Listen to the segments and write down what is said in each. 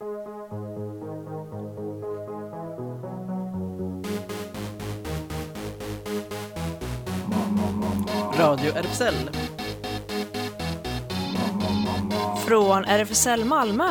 Radio RFSL. Från RFSL Malmö.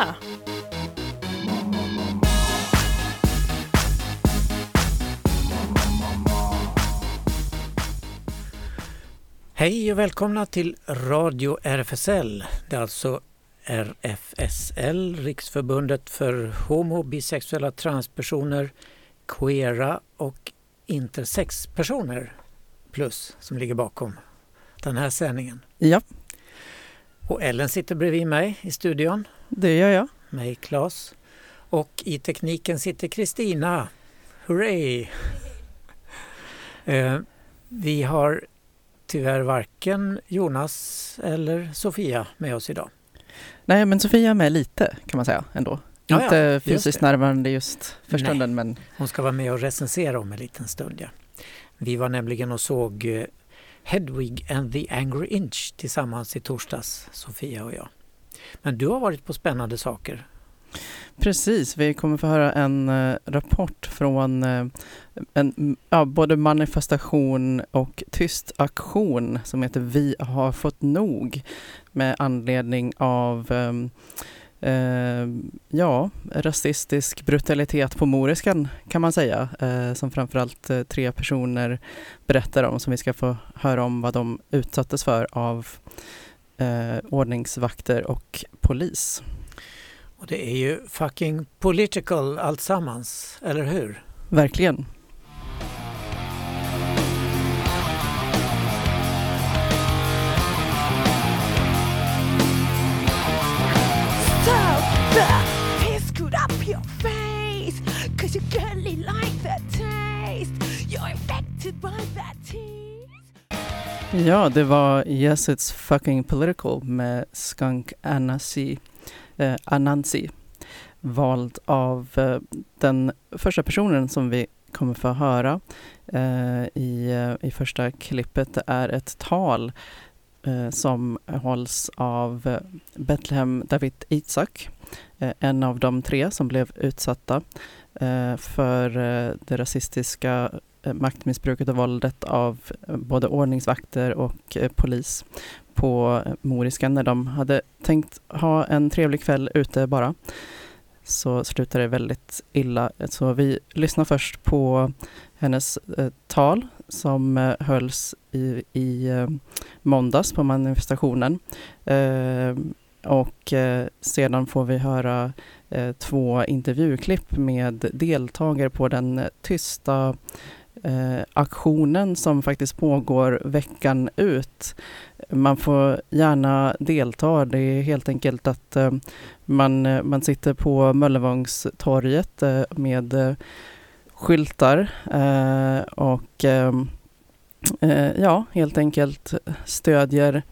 Hej och välkomna till Radio RFSL. Det är alltså RFSL, Riksförbundet för homo, bisexuella, transpersoner, queera och intersexpersoner plus som ligger bakom den här sändningen. Ja, Och Ellen sitter bredvid mig i studion, det gör jag. mig Claes. Och i tekniken sitter Kristina. Hurray! Eh, vi har tyvärr varken Jonas eller Sofia med oss idag. Nej, men Sofia är med lite kan man säga ändå. Ja, ja, Inte just fysiskt det. närvarande just för Nej. stunden, men Hon ska vara med och recensera om en liten stund. Ja. Vi var nämligen och såg eh, Hedwig and the Angry Inch tillsammans i torsdags, Sofia och jag. Men du har varit på spännande saker precis. Vi kommer få höra en eh, rapport från eh, en, ja, både manifestation och tyst aktion som heter Vi har fått nog med anledning av eh, ja, rasistisk brutalitet på Moriskan kan man säga, eh, som framförallt eh, tre personer berättar om, som vi ska få höra om vad de utsattes för av eh, ordningsvakter och polis. Och det är ju fucking political alltsammans, eller hur? Verkligen. Ja, det var Yes It's Fucking Political med Skunk Anansi, eh, Anansi vald av eh, den första personen som vi kommer få höra eh, i, eh, i första klippet. Det är ett tal eh, som hålls av eh, Betlehem David Itzak, eh, en av de tre som blev utsatta eh, för eh, det rasistiska eh, maktmissbruket och våldet av både ordningsvakter och polis på Moriska Moriskan när de hade tänkt ha en trevlig kväll ute bara. Så slutade det väldigt illa. Så vi lyssnar först på hennes eh, tal som eh, hölls i, i eh, måndags på manifestationen. Eh, och eh, sedan får vi höra eh, två intervjuklipp med deltagare på den eh, tysta eh, aktionen som faktiskt pågår veckan ut. Man får gärna delta. Det är helt enkelt att eh, man, eh, man sitter på Möllevångstorget eh, med eh, skyltar eh, och eh, eh, ja, helt enkelt stödjer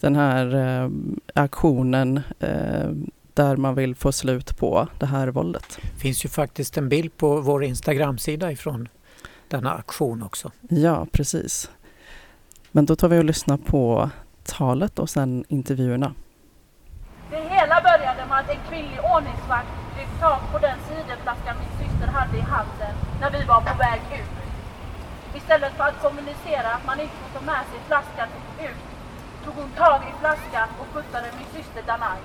den här eh, aktionen eh, där man vill få slut på det här våldet. Det finns ju faktiskt en bild på vår Instagramsida ifrån denna aktion också. Ja, precis. Men då tar vi och lyssnar på talet och sen intervjuerna. Det hela började med att en kvinnlig ordningsvakt fick tag på den ciderflaska min syster hade i handen när vi var på väg ut. Istället för att kommunicera att man inte får ta med sig flaskan ut tog hon tag i flaskan och puttade min syster Danai.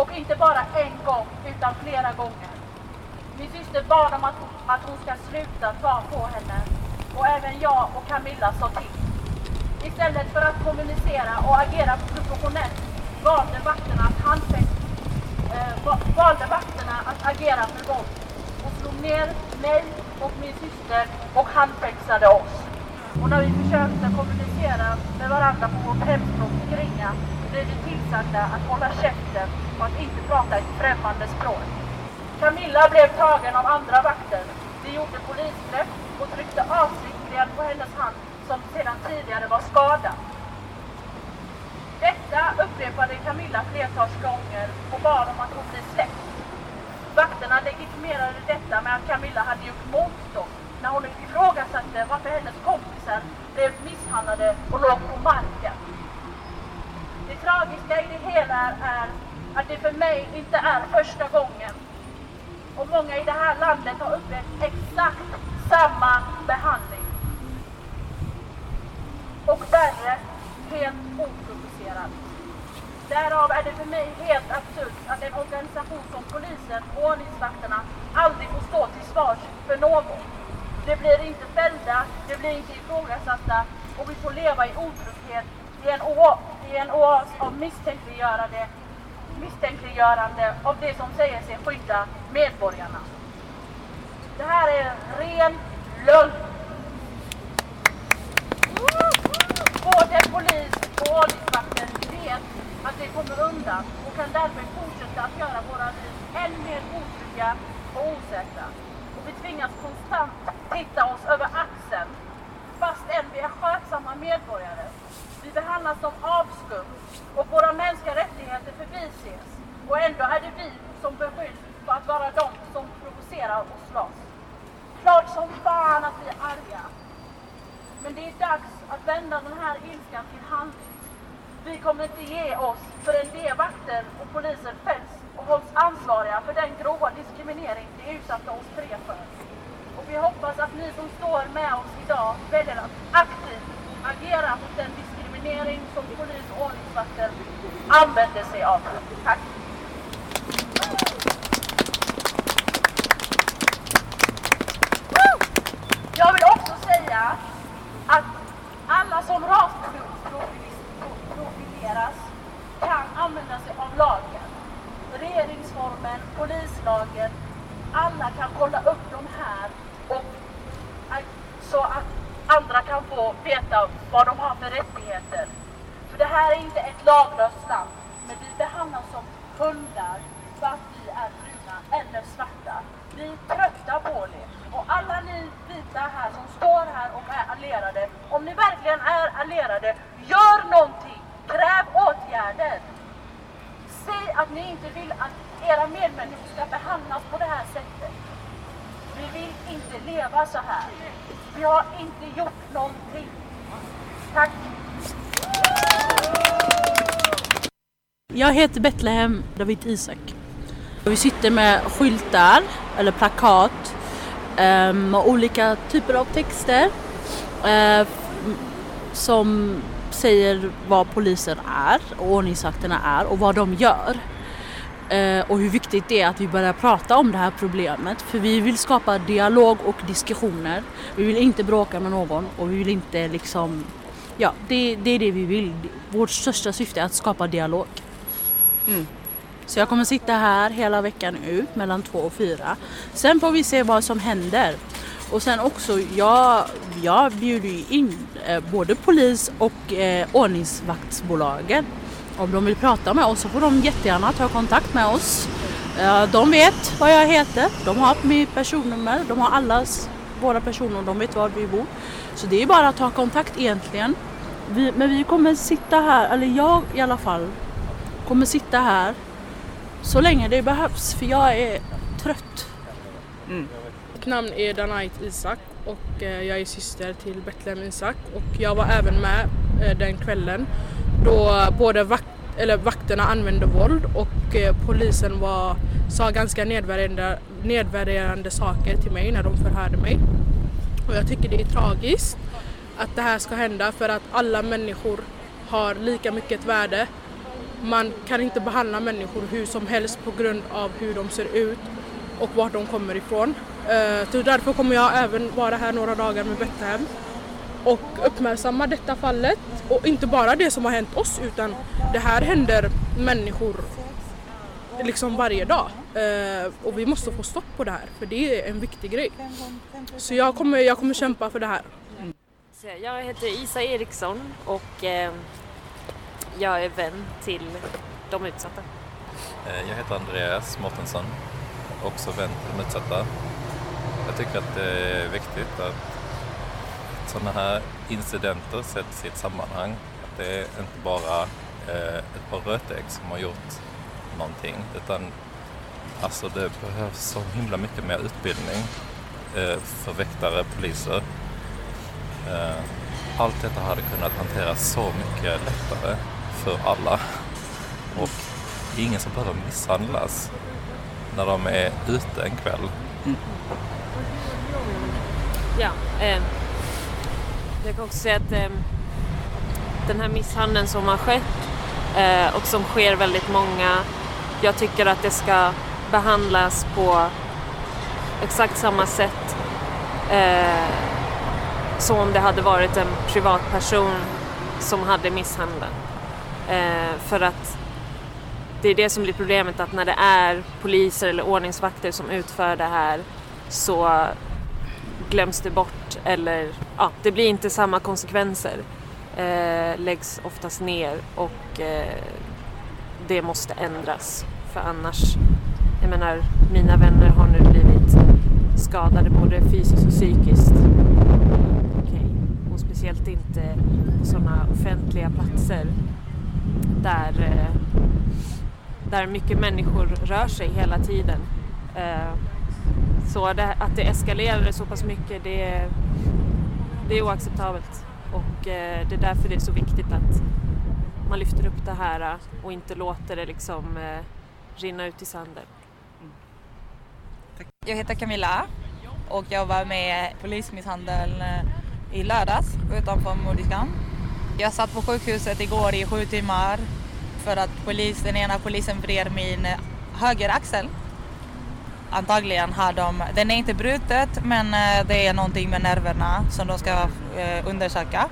Och inte bara en gång utan flera gånger. Min syster bad om att, att hon ska sluta ta på henne och även jag och Camilla sa till. Istället för att kommunicera och agera professionellt valde vakterna att handfäst, eh, valde vakterna att agera för våld och slog ner mig och min syster och handfängslade oss. Och när vi försökte kommunicera med varandra på vårt hemspråk kringa blev vi tillsagda att hålla käften och att inte prata ett främmande språk. Camilla blev tagen av andra vakter. De gjorde polisgrepp och tryckte avsiktligen på hennes hand som sedan tidigare var skadad. Detta upprepade Camilla flertals gånger och bad om att hon blir släppt. Vakterna legitimerade detta med att Camilla hade gjort motstånd när hon ifrågasatte varför hennes kompisar blev misshandlade och låg på marken. Det tragiska i det hela är att det för mig inte är första gången. Och många i det här landet har upplevt exakt samma behandling. Och värre, helt oprovocerat. Därav är det för mig helt absurt att en organisation som polisen och ordningsvakterna aldrig får stå till svars för någon. De blir inte fällda, de blir inte ifrågasatta och vi får leva i otrygghet i en, i en oas av misstänkliggörande, misstänkliggörande av det som säger sig skydda medborgarna. Det här är ren lögn. Både polis och ordningsvakter vet att vi kommer undan och kan därför fortsätta att göra våra liv än mer otrygga och osäkra. Och vi tvingas konstant titta oss över axeln fastän vi är skötsamma medborgare. Vi behandlas som avskum och våra mänskliga rättigheter förbises. Och ändå är det vi som beskylls för att vara de som provocerar och slåss. Klart som fan att vi är arga. Men det är dags att vända den här ilskan till handling. Vi kommer inte ge oss förrän de vakter och poliser fälls och hålls ansvariga för den grova diskriminering de utsatte oss tre för. Och vi hoppas att ni som står med oss idag väljer att aktivt agera mot den diskriminering som polis och ordningsvakter använder sig av. Tack! Jag vill också säga att alla som rasprofileras kan använda sig av lagen. Regeringsformen, polislagen, alla kan kolla upp de här och så att andra kan få veta vad de har för rättigheter. För det här är inte ett laglöst land, men vi behandlas som hundar för att vi är bruna eller svarta. Vi är trötta på det. Och alla ni vita här som står här och är allierade, om ni verkligen är allierade, gör någonting! Kräv åtgärder! Säg att ni inte vill att era medmänniskor ska behandlas på det här sättet. Vi vill inte leva så här. Vi har inte gjort någonting. Tack! Jag heter Betlehem David Isak. Vi sitter med skyltar eller plakat ehm, och med olika typer av texter eh, som säger vad polisen är och ordningsvakterna är och vad de gör. Eh, och hur viktigt det är att vi börjar prata om det här problemet. För vi vill skapa dialog och diskussioner. Vi vill inte bråka med någon och vi vill inte liksom... Ja, det, det är det vi vill. Vårt största syfte är att skapa dialog. Mm. Så jag kommer sitta här hela veckan ut mellan två och fyra. Sen får vi se vad som händer. Och sen också, jag, jag bjuder ju in eh, både polis och eh, ordningsvaktsbolagen. Om de vill prata med oss så får de jättegärna ta kontakt med oss. Eh, de vet vad jag heter, de har mitt personnummer, de har allas våra personer, de vet var vi bor. Så det är bara att ta kontakt egentligen. Vi, men vi kommer sitta här, eller jag i alla fall, kommer sitta här så länge det behövs för jag är trött. Mitt namn är Danait Isak och eh, jag är syster till Betlehem Isak och jag var även med eh, den kvällen då både vak eller vakterna använde våld och eh, polisen var, sa ganska nedvärderande, nedvärderande saker till mig när de förhörde mig. Och jag tycker det är tragiskt att det här ska hända för att alla människor har lika mycket ett värde. Man kan inte behandla människor hur som helst på grund av hur de ser ut och vart de kommer ifrån. Eh, så därför kommer jag även vara här några dagar med Betlehem och uppmärksamma detta fallet och inte bara det som har hänt oss utan det här händer människor liksom varje dag Eh, och vi måste få stopp på det här för det är en viktig grej. Så jag kommer, jag kommer kämpa för det här. Jag heter Isa Eriksson och eh, jag är vän till de utsatta. Eh, Jag heter Andreas Mårtensson, också vän till de utsatta. Jag tycker att det är viktigt att sådana här incidenter sätts i ett sammanhang. Att det är inte bara eh, ett par rötägg som har gjort någonting utan alltså det behövs så himla mycket mer utbildning eh, för väktare, poliser. Eh, Allt detta hade kunnat hanteras så mycket lättare för alla. Och det är ingen som behöver misshandlas när de är ute en kväll. Ja, eh, jag kan också säga att eh, den här misshandeln som har skett eh, och som sker väldigt många, jag tycker att det ska behandlas på exakt samma sätt eh, som om det hade varit en privatperson som hade misshandlat. Eh, för att det är det som blir problemet att när det är poliser eller ordningsvakter som utför det här så glöms det bort eller ja, det blir inte samma konsekvenser. Eh, läggs oftast ner och eh, det måste ändras för annars, jag menar mina vänner har nu blivit skadade både fysiskt och psykiskt. Okay. Och speciellt inte på sådana offentliga platser där, eh, där mycket människor rör sig hela tiden. Eh, så det, att det eskalerade så pass mycket, det, det är oacceptabelt. Och eh, det är därför det är så viktigt att man lyfter upp det här eh, och inte låter det liksom eh, rinna ut i sanden. Jag heter Camilla och jag var med i polismisshandeln eh, i lördags utanför Mordiskan. Jag satt på sjukhuset igår i sju timmar för att polis, den ena polisen vred min eh, höger axel. Antagligen har de, den är inte brutet men eh, det är någonting med nerverna som de ska eh, undersöka.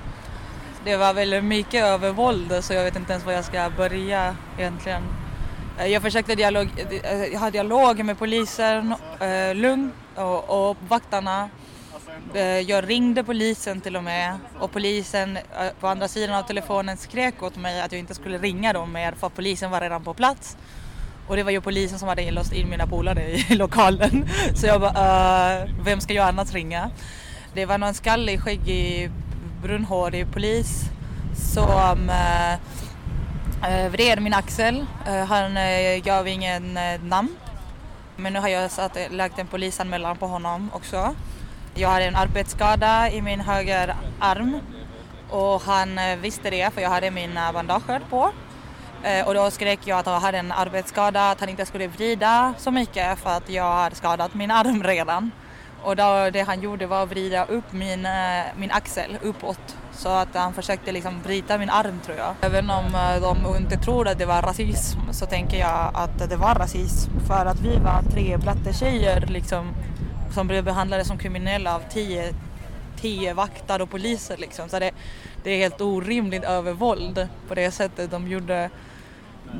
Det var väl mycket övervåld så jag vet inte ens var jag ska börja egentligen. Eh, jag försökte dialog, jag dialog med polisen, lugn och, och vakterna. Jag ringde polisen till och med och polisen på andra sidan av telefonen skrek åt mig att jag inte skulle ringa dem mer för polisen var redan på plats. Och det var ju polisen som hade låst in mina polare i lokalen. Så jag bara, uh, vem ska jag annars ringa? Det var någon skallig, skäggig, brunhårig polis som uh, vred min axel. Uh, han uh, gav ingen uh, namn. Men nu har jag satt, lagt en polisanmälan på honom också. Jag hade en arbetsskada i min höger arm och han visste det för jag hade mina bandager på. Eh, och då skrek jag att jag hade en arbetsskada, att han inte skulle vrida så mycket för att jag hade skadat min arm redan. Och då, det han gjorde var att vrida upp min, eh, min axel uppåt. Så att han försökte liksom bryta min arm tror jag. Även om eh, de inte tror att det var rasism så tänker jag att det var rasism. För att vi var tre blattetjejer liksom som blev behandlade som kriminella av tio, tio vakter och poliser liksom. Så det, det är helt orimligt övervåld på det sättet de gjorde.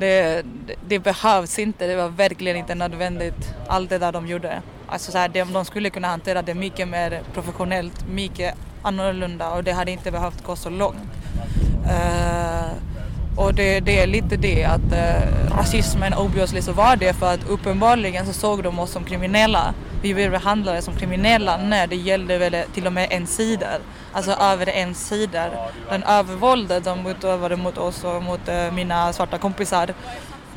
Det, det, behövs inte, det var verkligen inte nödvändigt allt det där de gjorde. Alltså så här, de, de skulle kunna hantera det mycket mer professionellt, mycket annorlunda och det hade inte behövt gå så långt. Uh, och det, det är lite det att eh, rasismen obviously så var det för att uppenbarligen så såg de oss som kriminella. Vi blev behandlade som kriminella när det gällde väl till och med en sida. Alltså över en sida. Den övervåldet de utövade mot oss och mot eh, mina svarta kompisar.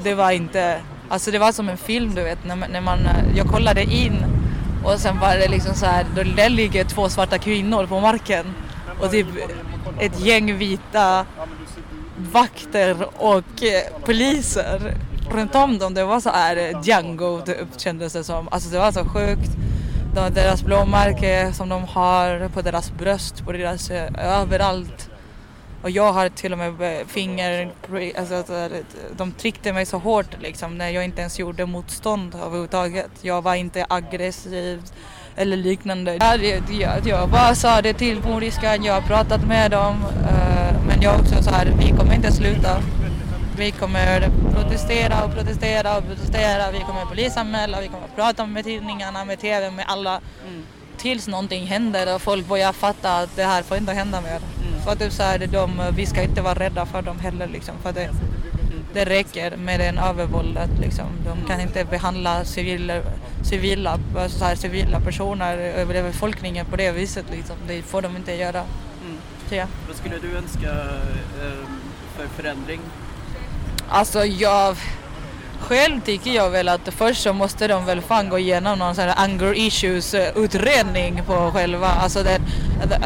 Det var inte, alltså det var som en film du vet när, när man, eh, jag kollade in och sen var det liksom så här, då där ligger två svarta kvinnor på marken och typ ett gäng vita vakter och eh, poliser runt om dem. Det var så här eh, Django typ, kändes det som. Alltså det var så sjukt. De, deras blåmärke som de har på deras bröst, på deras eh, överallt. Och jag har till och med eh, finger, alltså, eh, de tryckte mig så hårt liksom när jag inte ens gjorde motstånd överhuvudtaget. Jag var inte aggressiv eller liknande. Jag, Jag, jag bara sa det till Moriskan, jag har pratat med dem eh, men jag också så här, vi kommer inte sluta. Vi kommer protestera och protestera och protestera, vi kommer polisanmäla, vi kommer prata med tidningarna, med TV, med alla. Tills någonting händer och folk börjar fatta att det här får inte hända mer. För att typ så här, de, vi ska inte vara rädda för dem heller liksom. För det, det räcker med den övervåldet liksom. De kan inte behandla civila, civila, alltså så här, civila personer befolkningen på det viset liksom. Det får de inte göra. Så, ja. Vad skulle du önska eh, för förändring? Alltså jag själv tycker jag väl att först så måste de väl fan gå igenom någon sån här anger issues eh, utredning på själva, alltså, det,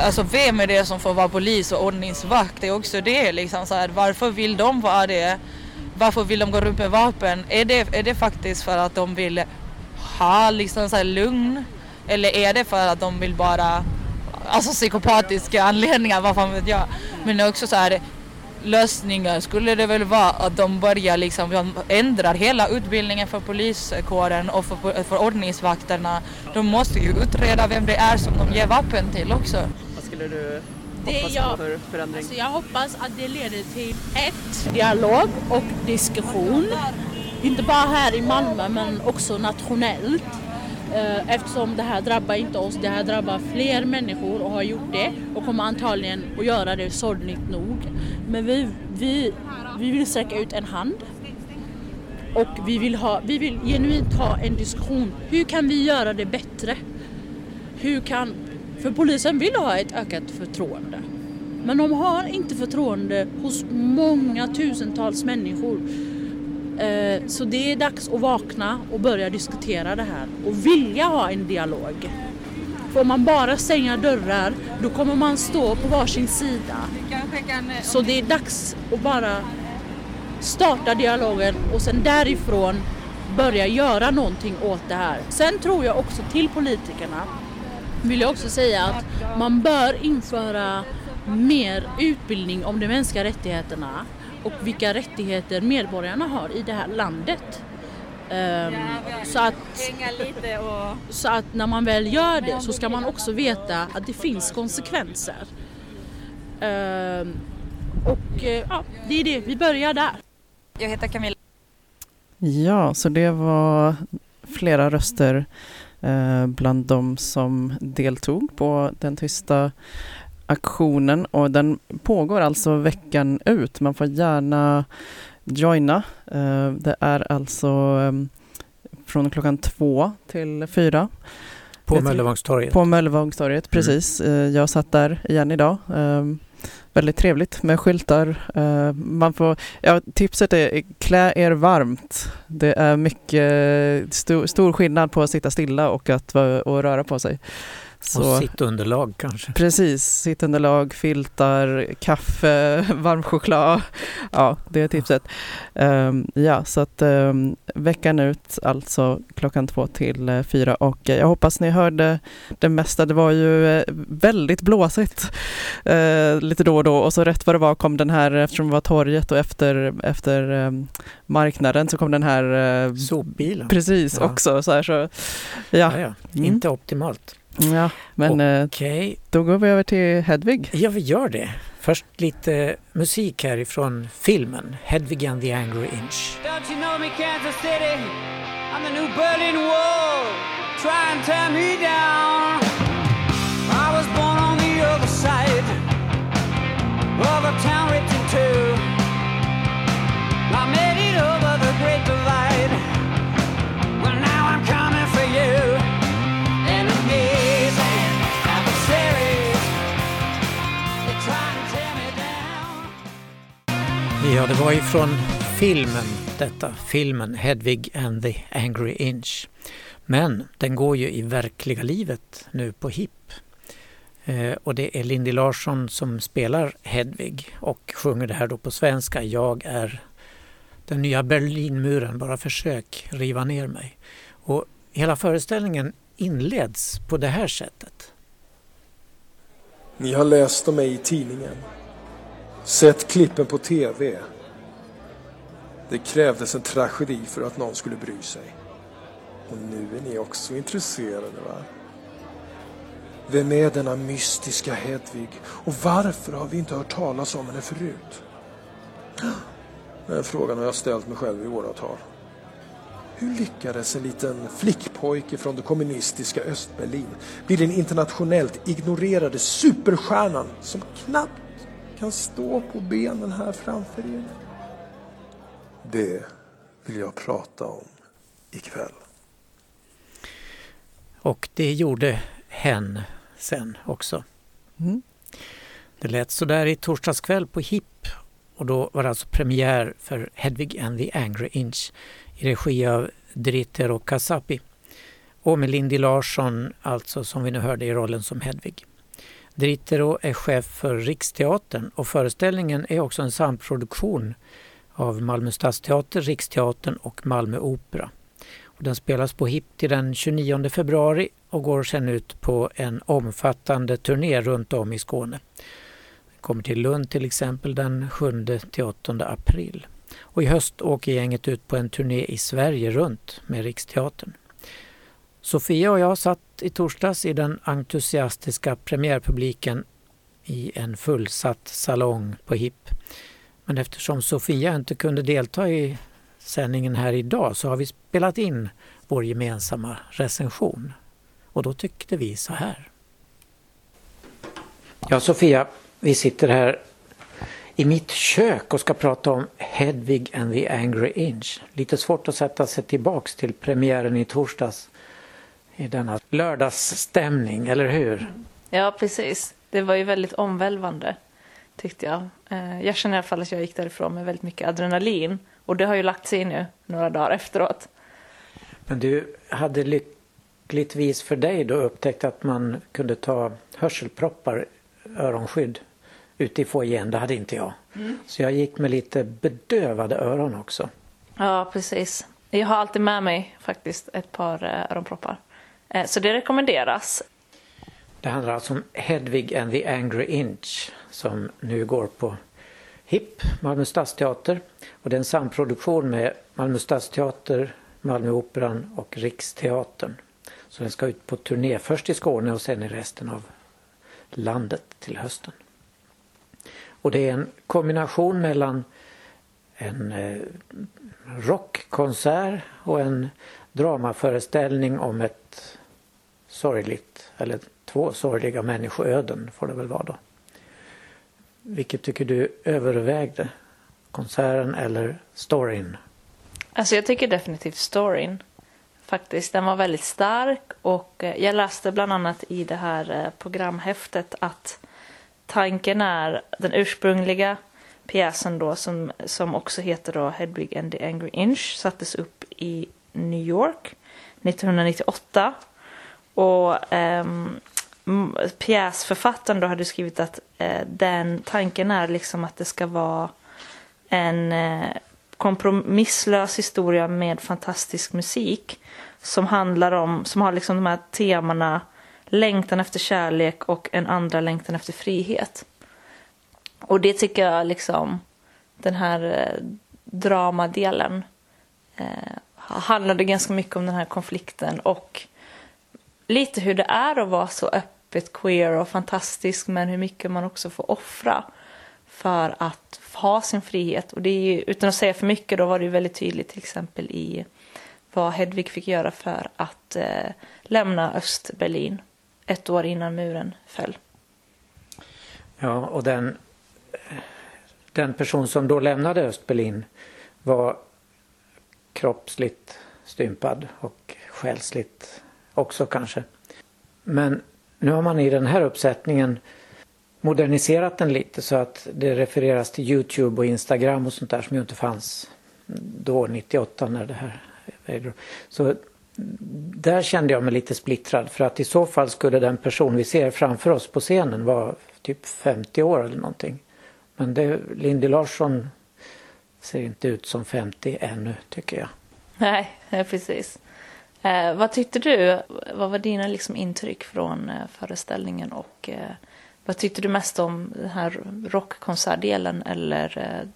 alltså vem är det som får vara polis och ordningsvakt? Det är också det liksom så här, varför vill de vara det? varför vill de gå runt med vapen? Är det, är det faktiskt för att de vill ha liksom så här lugn? Eller är det för att de vill bara, alltså psykopatiska anledningar, vad fan vet jag. Men också så här lösningar skulle det väl vara att de börjar liksom, de ändrar hela utbildningen för poliskåren och för, för ordningsvakterna. De måste ju utreda vem det är som de ger vapen till också. Vad skulle du Det hoppas jag- på för förändring? Alltså jag hoppas att det leder till ett, dialog och diskussion. Inte bara här i Malmö men också nationellt. Eh, eftersom det här drabbar inte oss, det här drabbar fler människor och har gjort det och kommer antagligen att göra det sorgligt nog. Men vi, vi, vi vill sträcka ut en hand och vi vill, ha, vi vill genuint ha en diskussion. Hur kan vi göra det bättre? Hur kan... För polisen vill ha ett ökat förtroende. Men de har inte förtroende hos många tusentals människor. Eh, så det är dags att vakna och börja diskutera det här och vilja ha en dialog. För om man bara stänger dörrar då kommer man stå på varsin sida. Så det är dags att bara starta dialogen och sen därifrån börja göra någonting åt det här. Sen tror jag också till politikerna vill jag också säga att man bör införa mer utbildning om de mänskliga rättigheterna och vilka rättigheter medborgarna har i det här landet. Ehm, så, att, lite och... så att när man väl gör det så ska man också veta att det finns konsekvenser. Ehm, och eh, ja, det är det, vi börjar där. Jag heter Camilla. Ja, så det var flera röster eh, bland de som deltog på den tysta aktionen och den pågår alltså veckan ut. Man får gärna joina. Eh, det är alltså eh, från klockan två till fyra. På Möllevångstorget. På Möllevångstorget, precis. Eh, Jag satt där igen idag. Eh, Väldigt trevligt med skyltar. Eh, Man får, ja, tipset är klä er varmt. Det är mycket stor, stor skillnad på att sitta stilla och att och röra på sig. Och sittunderlag kanske. Precis, sittunderlag, filtar, kaffe, varm choklad. Ja, det är tipset. Ehm, ja, så att um, veckan ut, alltså klockan två till eh, fyra och eh, jag hoppas ni hörde det mesta. Det var ju eh, väldigt blåsigt eh, lite då och då och så rätt vad det var kom den här, eftersom det var torget och efter, efter ehm, marknaden så kom den här uh, Sopbilen. Precis, Ja. också. Så här, så, ja. Ja, ja. Mm. Inte optimalt. Ja, men eh, Okej. då går vi över till Hedvig. Ja, vi gör det. Först lite musik härifrån filmen Hedvig and the Angry Inch. Don't you know me, Kansas City? I'm the new Berlin Wall. Try and tear me down. I was born on the other side of a town written two. Ja, det var ifrån filmen detta. Filmen Hedvig and the Angry Inch. Men den går ju i verkliga livet nu på HIP. Eh, och det är Lindy Larsson som spelar Hedvig och sjunger det här då på svenska. Jag är den nya Berlinmuren, bara försök riva ner mig. Och hela föreställningen inleds på det här sättet. Ni har läst om mig i tidningen. Sett klippen på TV. Det krävdes en tragedi för att någon skulle bry sig. Och nu är ni också intresserade va? Vem är denna mystiska Hedvig? Och varför har vi inte hört talas om henne förut? Den frågan har jag ställt mig själv i åratal. Hur lyckades en liten flickpojke från det kommunistiska Östberlin bli den internationellt ignorerade superstjärnan som knappt kan stå på benen här framför er? Det vill jag prata om ikväll. Och det gjorde hen sen också. Mm. Det lät så där i torsdags kväll på HIP och då var det alltså premiär för Hedvig and the Angry Inch i regi av Dritter och Kasapi och med Lindy Larsson alltså som vi nu hörde i rollen som Hedvig. Drittero är chef för Riksteatern och föreställningen är också en samproduktion av Malmö stadsteater, Riksteatern och Malmö Opera. Och den spelas på HIP till den 29 februari och går sedan ut på en omfattande turné runt om i Skåne. Den kommer till Lund till exempel den 7-8 april. Och i höst åker gänget ut på en turné i Sverige runt med Riksteatern. Sofia och jag satt i torsdags i den entusiastiska premiärpubliken i en fullsatt salong på HIP. Men eftersom Sofia inte kunde delta i sändningen här idag så har vi spelat in vår gemensamma recension. Och då tyckte vi så här. Ja, Sofia, vi sitter här i mitt kök och ska prata om Hedvig and the Angry Inch. Lite svårt att sätta sig tillbaks till premiären i torsdags i denna lördagsstämning, eller hur? Ja, precis. Det var ju väldigt omvälvande tyckte jag. Eh, jag känner i alla fall att jag gick därifrån med väldigt mycket adrenalin och det har ju lagt sig nu några dagar efteråt. Men du hade lyckligtvis för dig då upptäckt att man kunde ta hörselproppar, öronskydd, ute i foajén. Det hade inte jag. Mm. Så jag gick med lite bedövade öron också. Ja, precis. Jag har alltid med mig faktiskt ett par eh, öronproppar. Eh, så det rekommenderas. Det handlar alltså om Hedvig and the Angry Inch som nu går på HIP, Malmö stadsteater. Och det är en samproduktion med Malmö stadsteater, Malmö operan och Riksteatern. Så den ska ut på turné först i Skåne och sen i resten av landet till hösten. Och det är en kombination mellan en eh, rockkonsert och en dramaföreställning om ett sorgligt, eller två sorgliga människoöden får det väl vara då. Vilket tycker du övervägde? Konserten eller storyn? Alltså jag tycker definitivt storyn. Faktiskt, den var väldigt stark och eh, jag läste bland annat i det här eh, programhäftet att tanken är den ursprungliga pjäsen då som, som också heter då Hedwig and the Angry Inch sattes upp i New York 1998. Och um, pjäsförfattaren då hade skrivit att eh, den tanken är liksom att det ska vara en eh, kompromisslös historia med fantastisk musik som handlar om, som har liksom de här temana längtan efter kärlek och en andra längtan efter frihet. Och det tycker jag liksom den här eh, dramadelen eh, handlade ganska mycket om den här konflikten och lite hur det är att vara så öppet queer och fantastisk men hur mycket man också får offra för att ha sin frihet. Och det är ju, utan att säga för mycket, då var det ju väldigt tydligt till exempel i vad Hedvig fick göra för att eh, lämna Östberlin ett år innan muren föll. Ja, och den, eh, den person som då lämnade Östberlin var kroppsligt stympad och själsligt också kanske. Men nu har man i den här uppsättningen moderniserat den lite så att det refereras till Youtube och Instagram och sånt där som ju inte fanns då 98 när det här ägde Så där kände jag mig lite splittrad för att i så fall skulle den person vi ser framför oss på scenen vara typ 50 år eller någonting. Men det, Lindy Larsson ser inte ut som 50 ännu tycker jag. Nej, precis. Eh, vad tyckte du? Vad var dina liksom, intryck från eh, föreställningen och eh, vad tyckte du mest om den här rockkonsertdelen eller eh,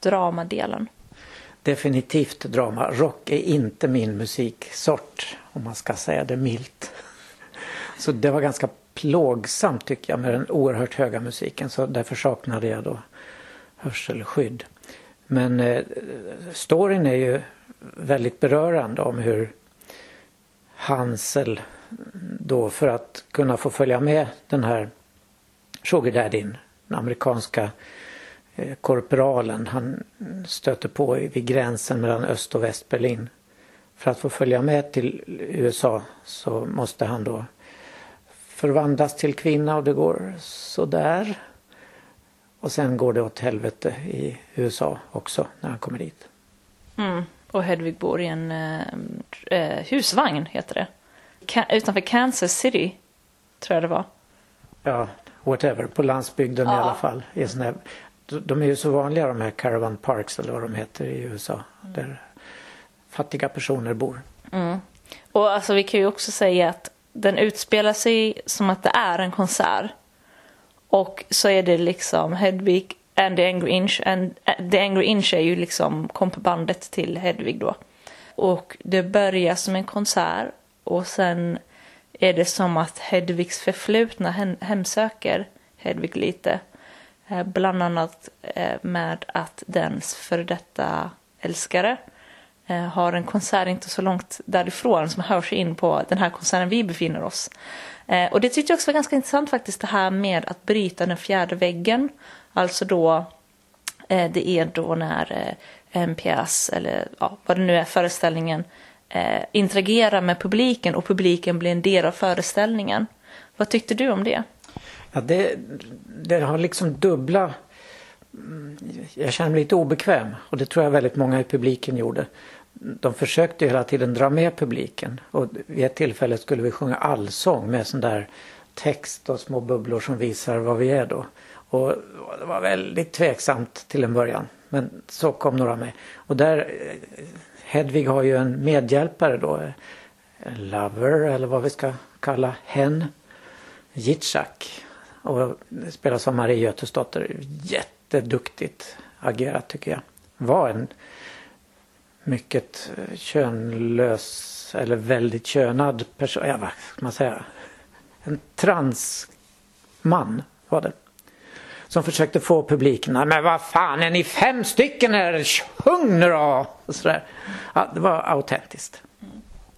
dramadelen? Definitivt drama. Rock är inte min musiksort om man ska säga det milt. Så det var ganska plågsamt tycker jag med den oerhört höga musiken så därför saknade jag då hörselskydd. Men eh, storyn är ju väldigt berörande om hur Hansel då för att kunna få följa med den här sugardaddyn, den amerikanska korpralen. korporalen han stöter på vid gränsen mellan Öst och Västberlin. För att få följa med till USA så måste han då förvandlas till kvinna och det går sådär. Och sen går det åt helvete i USA också när han kommer dit. Mm. Och Hedvig bor i en eh, eh husvagn, heter det. Ka utanför Kansas City, tror jag det var. Ja, whatever, på landsbygden ja. i alla fall. I sån här de är ju så vanliga de här caravan parks eller vad de heter i USA. Där fattiga personer bor. Mm. Och alltså vi kan ju också säga att den utspelar sig som att det är en konsert. Och så är det liksom Hedvig and the Angry Inch. And uh, the Angry Inch är ju liksom kompbandet till Hedvig då. Och det börjar som en konsert och sen är det som att Hedvigs förflutna hemsöker Hedvig lite. Eh, bland annat eh, med att dens före detta älskare eh, har en konsert inte så långt därifrån som hör sig in på den här konserten vi befinner oss. Och det tyckte jag också var ganska intressant faktiskt det här med att bryta den fjärde väggen. Alltså då, eh, det är då när eh, en pjäs eller ja, vad det nu är, föreställningen eh, interagerar med publiken och publiken blir en del av föreställningen. Vad tyckte du om det? Ja, det, det har liksom dubbla... Mm, jag känner mig lite obekväm och det tror jag väldigt många i publiken gjorde. De försökte hela tiden dra med publiken och vid ett tillfälle skulle vi sjunga allsång med sån där text och små bubblor som visar vad vi är då. Och det var väldigt tveksamt till en början. Men så kom några med. Och där, eh, Hedvig har ju en medhjälpare då. En lover eller vad vi ska kalla hen. Jitschak. Och spelas av Marie Götesdotter. Jätteduktigt agerat tycker jag. Var en mycket eh, könlös eller väldigt könad person. Ja, vad ska man säga? En transman var det som försökte få publiken att men vad fan är ni fem stycken här, sjung nu då! Och sådär. Ja, det var autentiskt.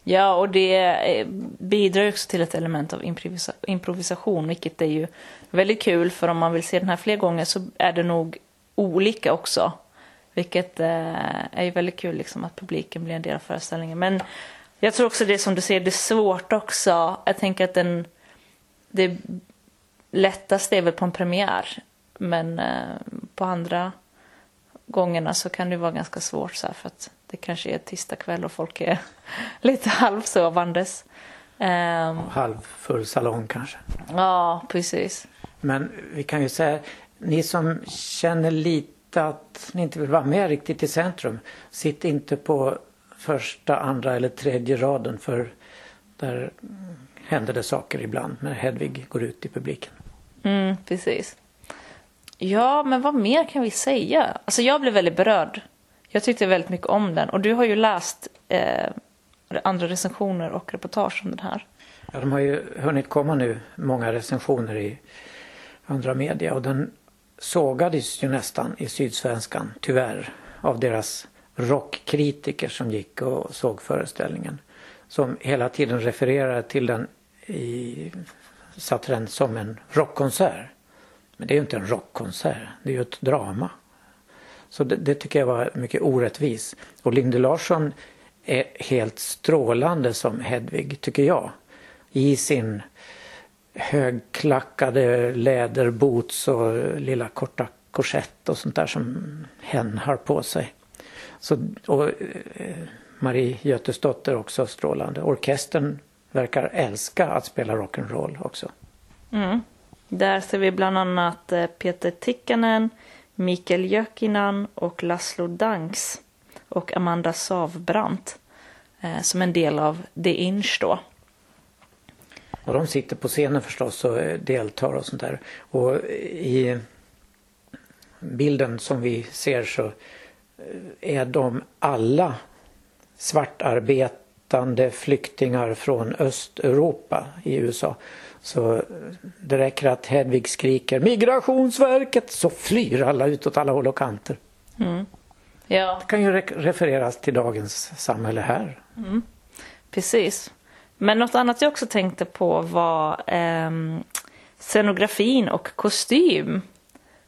Ja, och det eh, bidrar också till ett element av improvisa improvisation, vilket är ju väldigt kul, för om man vill se den här fler gånger så är det nog olika också. Vilket eh, är ju väldigt kul, liksom, att publiken blir en del av föreställningen. Men jag tror också det som du säger, det är svårt också. Jag tänker att den, det lättaste är väl på en premiär. Men eh, på andra gångerna så kan det vara ganska svårt så här, för att det kanske är tisdag kväll och folk är lite halvsovandes. Um, halvfull salong kanske. Ja, precis. Men vi kan ju säga, ni som känner lite att ni inte vill vara med riktigt i centrum, sitt inte på första, andra eller tredje raden för där händer det saker ibland när Hedvig går ut i publiken. Mm, precis. Ja, men vad mer kan vi säga? Alltså jag blev väldigt berörd. Jag tyckte väldigt mycket om den. Och du har ju läst eh, andra recensioner och reportage om den här. Ja, de har ju hunnit komma nu, många recensioner i andra media. Och den sågades ju nästan i Sydsvenskan, tyvärr, av deras rockkritiker som gick och såg föreställningen. Som hela tiden refererade till den i, satte den som en rockkonsert. Men det är ju inte en rockkonsert, det är ju ett drama. Så det, det tycker jag var mycket orättvis. Och Lindy Larsson är helt strålande som Hedvig, tycker jag. I sin högklackade läderboots och lilla korta korsett och sånt där som hen har på sig. Så, och eh, Marie Götesdotter också strålande. Orkestern verkar älska att spela rock'n'roll också. Mm. Där ser vi bland annat eh, Peter Tikkanen, Mikael Jökinen och Laszlo Danks och Amanda Savbrant eh, som en del av The Inch då. Och de sitter på scenen förstås och eh, deltar och sånt där. Och i bilden som vi ser så är de alla svartarbetande flyktingar från Östeuropa i USA. Så det räcker att Hedvig skriker Migrationsverket så flyr alla ut åt alla håll och kanter. Mm. Ja. Det kan ju refereras till dagens samhälle här. Mm. Precis. Men något annat jag också tänkte på var eh, scenografin och kostym.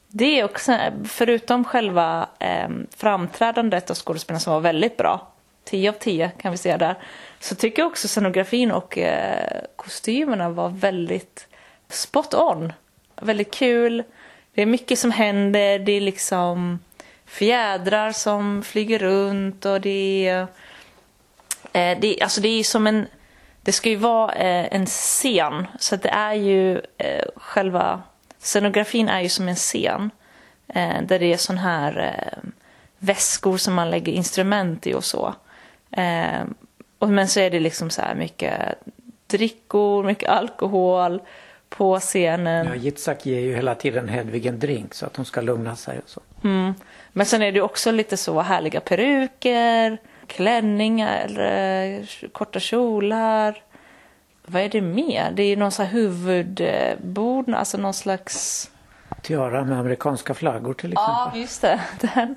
Det är också, förutom själva eh, framträdandet av skådespelarna som var väldigt bra, 10 av 10 kan vi säga där, så tycker jag också scenografin och eh, kostymerna var väldigt spot on. Väldigt kul. Det är mycket som händer. Det är liksom fjädrar som flyger runt och det är... Eh, det, alltså det är som en... Det ska ju vara eh, en scen. Så det är ju eh, själva... Scenografin är ju som en scen. Eh, där det är sån här eh, väskor som man lägger instrument i och så. Eh, och, men så är det liksom så här mycket drickor, mycket alkohol på scenen. Ja, Yitzhak ger ju hela tiden Hedvig en drink så att hon ska lugna sig och så. Mm. Men sen är det också lite så härliga peruker, klänningar, eller korta kjolar. Vad är det mer? Det är någon sån här huvudbord, alltså någon slags... Tiara med amerikanska flaggor till exempel. Ja, just det. Den.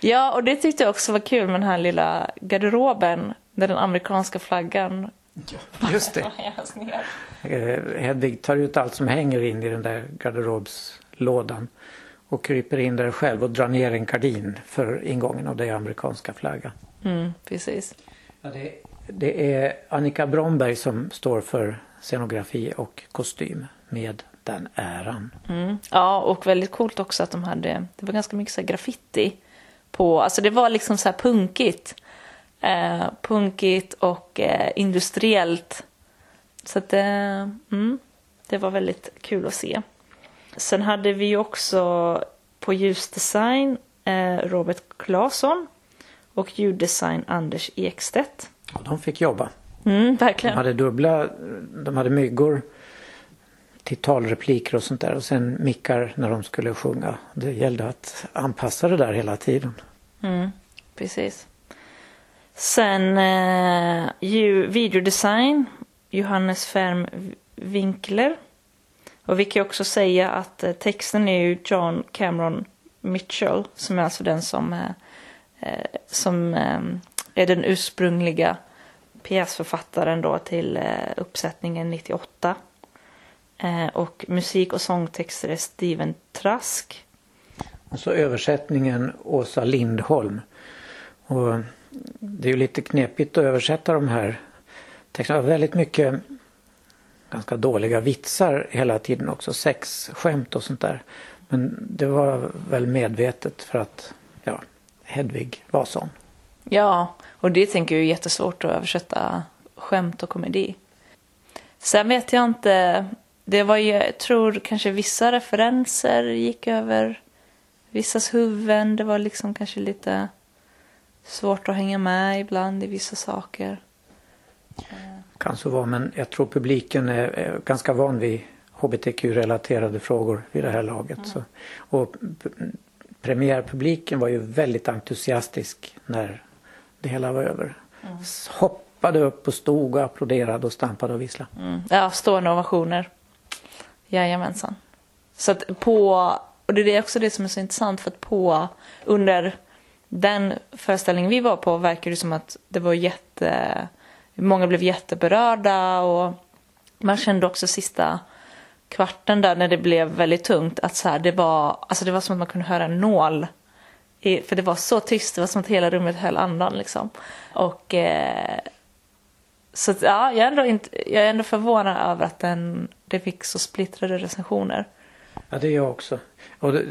Ja, och det tyckte jag också var kul med den här lilla garderoben där den amerikanska flaggan Just det. Eh, Hedvig tar ut allt som hänger in i den där garderobslådan och kryper in där själv och drar ner en gardin för ingången och det är amerikanska flaggan. Mm, precis. Ja, det, det är Annika Bromberg som står för scenografi och kostym med den äran. Mm. Ja, och väldigt coolt också att de hade, det var ganska mycket så graffiti på, alltså det var liksom så här punkigt. Eh, punkigt och eh, industriellt. Så att eh, mm, det var väldigt kul att se. Sen hade vi också på ljusdesign eh, Robert Claesson och ljuddesign Anders Ekstedt. Och de fick jobba. Mm, verkligen. De hade dubbla, de hade myggor till talrepliker och sånt där och sen mickar när de skulle sjunga. Det gällde att anpassa det där hela tiden. Mm, precis. Sen eh, videodesign, Johannes Färm Winkler. Och vi kan också säga att eh, texten är ju John Cameron Mitchell som är alltså den som, eh, eh som eh, är den ursprungliga pjäsförfattaren då till eh, uppsättningen 98. Eh, och musik och sångtexter är Steven Trask. Och så översättningen Åsa Lindholm. Och det är ju lite knepigt att översätta de här texterna. Väldigt mycket ganska dåliga vitsar hela tiden också. Sexskämt och sånt där. Men det var väl medvetet för att ja, Hedvig var sån. Ja, och det tänker jag är jättesvårt att översätta skämt och komedi. Sen vet jag inte. Det var ju, jag tror kanske vissa referenser gick över vissas huvuden. Det var liksom kanske lite svårt att hänga med ibland i vissa saker. Kan så vara men jag tror publiken är, ganska van vid hbtq-relaterade frågor vid det här laget. Mm. Så, och premiärpubliken var ju väldigt entusiastisk när det hela var över. Mm. Hoppade upp och stod och applåderade och stampade och visslade. Mm. Ja, stående ovationer. Jajamensan. Så att på, och det är också det som är så intressant för att på under den föreställningen vi var på verkar det som att det var jätte, många blev jätteberörda och man kände också sista kvarten där när det blev väldigt tungt att så här, det var, alltså det var som att man kunde höra en nål. I, för det var så tyst, det var som att hela rummet höll andan liksom. Och eh, så ja, jag är, ändå inte, jag är ändå förvånad över att den, det fick så splittrade recensioner. Ja, det är jag också. Och det,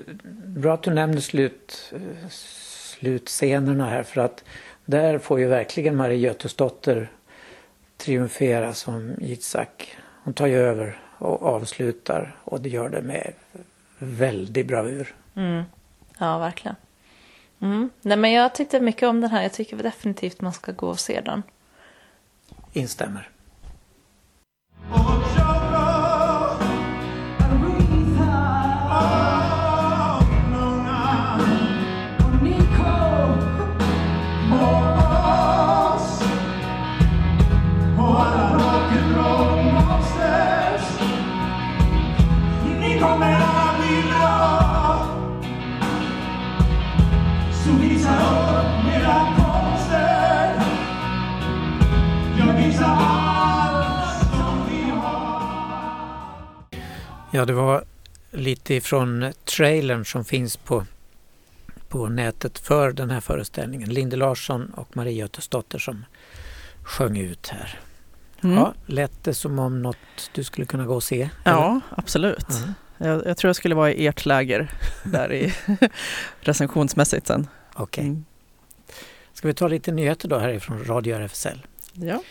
bra att du nämner slut, slutscenerna här för att där får ju verkligen Marie Götesdotter triumfera som Yitzhak. Hon tar ju över och avslutar och det gör det med väldig bravur. Mm. Ja, verkligen. Mm. Nej, men jag tyckte mycket om den här. Jag tycker definitivt man ska gå och se den. Instämmer. Ja, det var lite ifrån trailern som finns på, på nätet för den här föreställningen. Linde Larsson och Marie Götesdotter som sjöng ut här. Mm. Ja, lät det som om något du skulle kunna gå och se? Ja, eller? absolut. Mm. Jag, jag, tror jag skulle vara i ert läger där i recensionsmässigt sen. Okej. Okay. Mm. Ska vi ta lite nyheter då härifrån Radio RFSL? Ja.